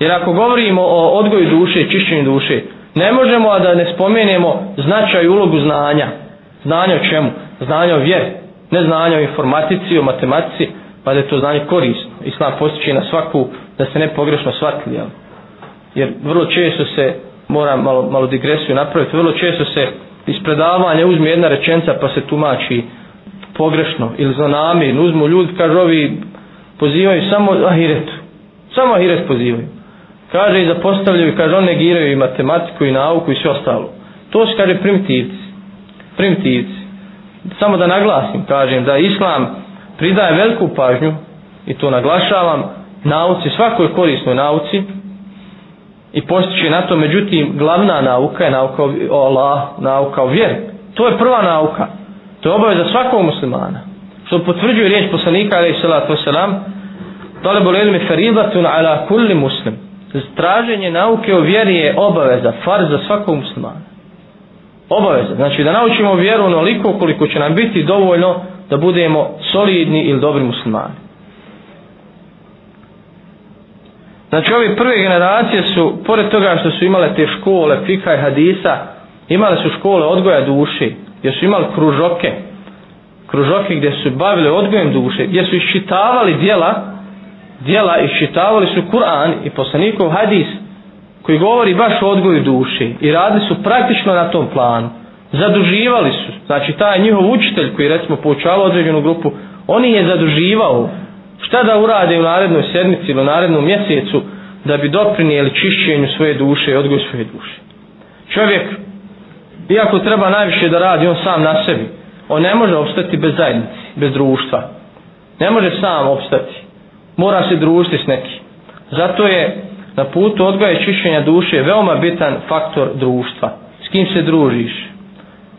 Jer ako govorimo o odgoju duše, čišćenju duše, ne možemo a da ne spomenemo značaj ulogu znanja. Znanje o čemu? Znanje o vjeri. Ne znanje o informatici, o matematici, pa da je to znanje korisno. Islam postiče na svaku, da se ne pogrešno shvatili. Jel? Jer vrlo često se, moram malo, malo digresiju napraviti, vrlo često se iz predavanja uzme jedna rečenca pa se tumači pogrešno ili za namirno. Uzmu ljudi, kažu ovi, pozivaju samo ahiretu. Samo ahiret pozivaju kaže i zapostavljaju, kaže on negiraju i matematiku i nauku i sve ostalo. To su kaže primitivci. Primitivci. Samo da naglasim, kažem da islam pridaje veliku pažnju i to naglašavam nauci, svakoj korisnoj nauci i postiče na to, međutim glavna nauka je nauka o Allah, nauka o vjeri. To je prva nauka. To je obaveza svakog muslimana. Što potvrđuje riječ poslanika, ali i salatu wasalam, talebu lelmi feridatun ala kulli muslimu straženje nauke o vjeri je obaveza, far za svakog muslimana. Obaveza. Znači da naučimo vjeru onoliko koliko će nam biti dovoljno da budemo solidni ili dobri muslimani. Znači ove prve generacije su, pored toga što su imale te škole fika i hadisa, imale su škole odgoja duši, jer su imali kružoke, kružoke gdje su bavile odgojem duše, gdje su iščitavali dijela, djela i šitavali su Kur'an i poslanikov hadis koji govori baš o odgoju duše i radili su praktično na tom planu zaduživali su znači taj njihov učitelj koji recimo poučavao određenu grupu oni je zaduživao šta da urade u narednoj sedmici ili u narednom mjesecu da bi doprinijeli čišćenju svoje duše i odgoju svoje duše čovjek iako treba najviše da radi on sam na sebi on ne može obstati bez zajednici bez društva ne može sam obstati mora se družiti s nekim. Zato je na putu odgoja i čišćenja duše veoma bitan faktor društva. S kim se družiš?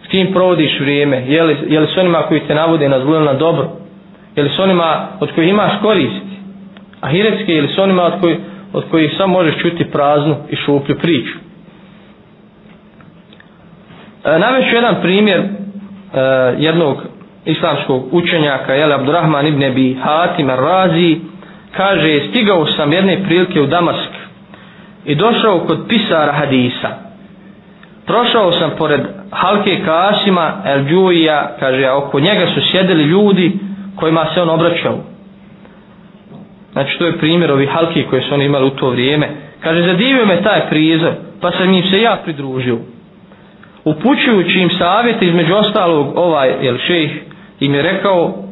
S kim provodiš vrijeme? Je li, je li s onima koji te navode na zlo ili na dobro? Je li s onima od kojih imaš korist? A hirevski je li s onima od, koji, od kojih samo možeš čuti praznu i šuplju priču? E, Navešu jedan primjer e, jednog islamskog učenjaka, je li Abdurrahman ibn Ebi Hatim Ar-Razi, kaže stigao sam jedne prilike u Damask i došao kod pisara hadisa prošao sam pored Halke Kasima El Džuija kaže oko njega su sjedili ljudi kojima se on obraćao znači to je primjer ovi Halki koje su oni imali u to vrijeme kaže zadivio me taj prizor pa sam im se ja pridružio upućujući im savjet između ostalog ovaj El Šejh im je rekao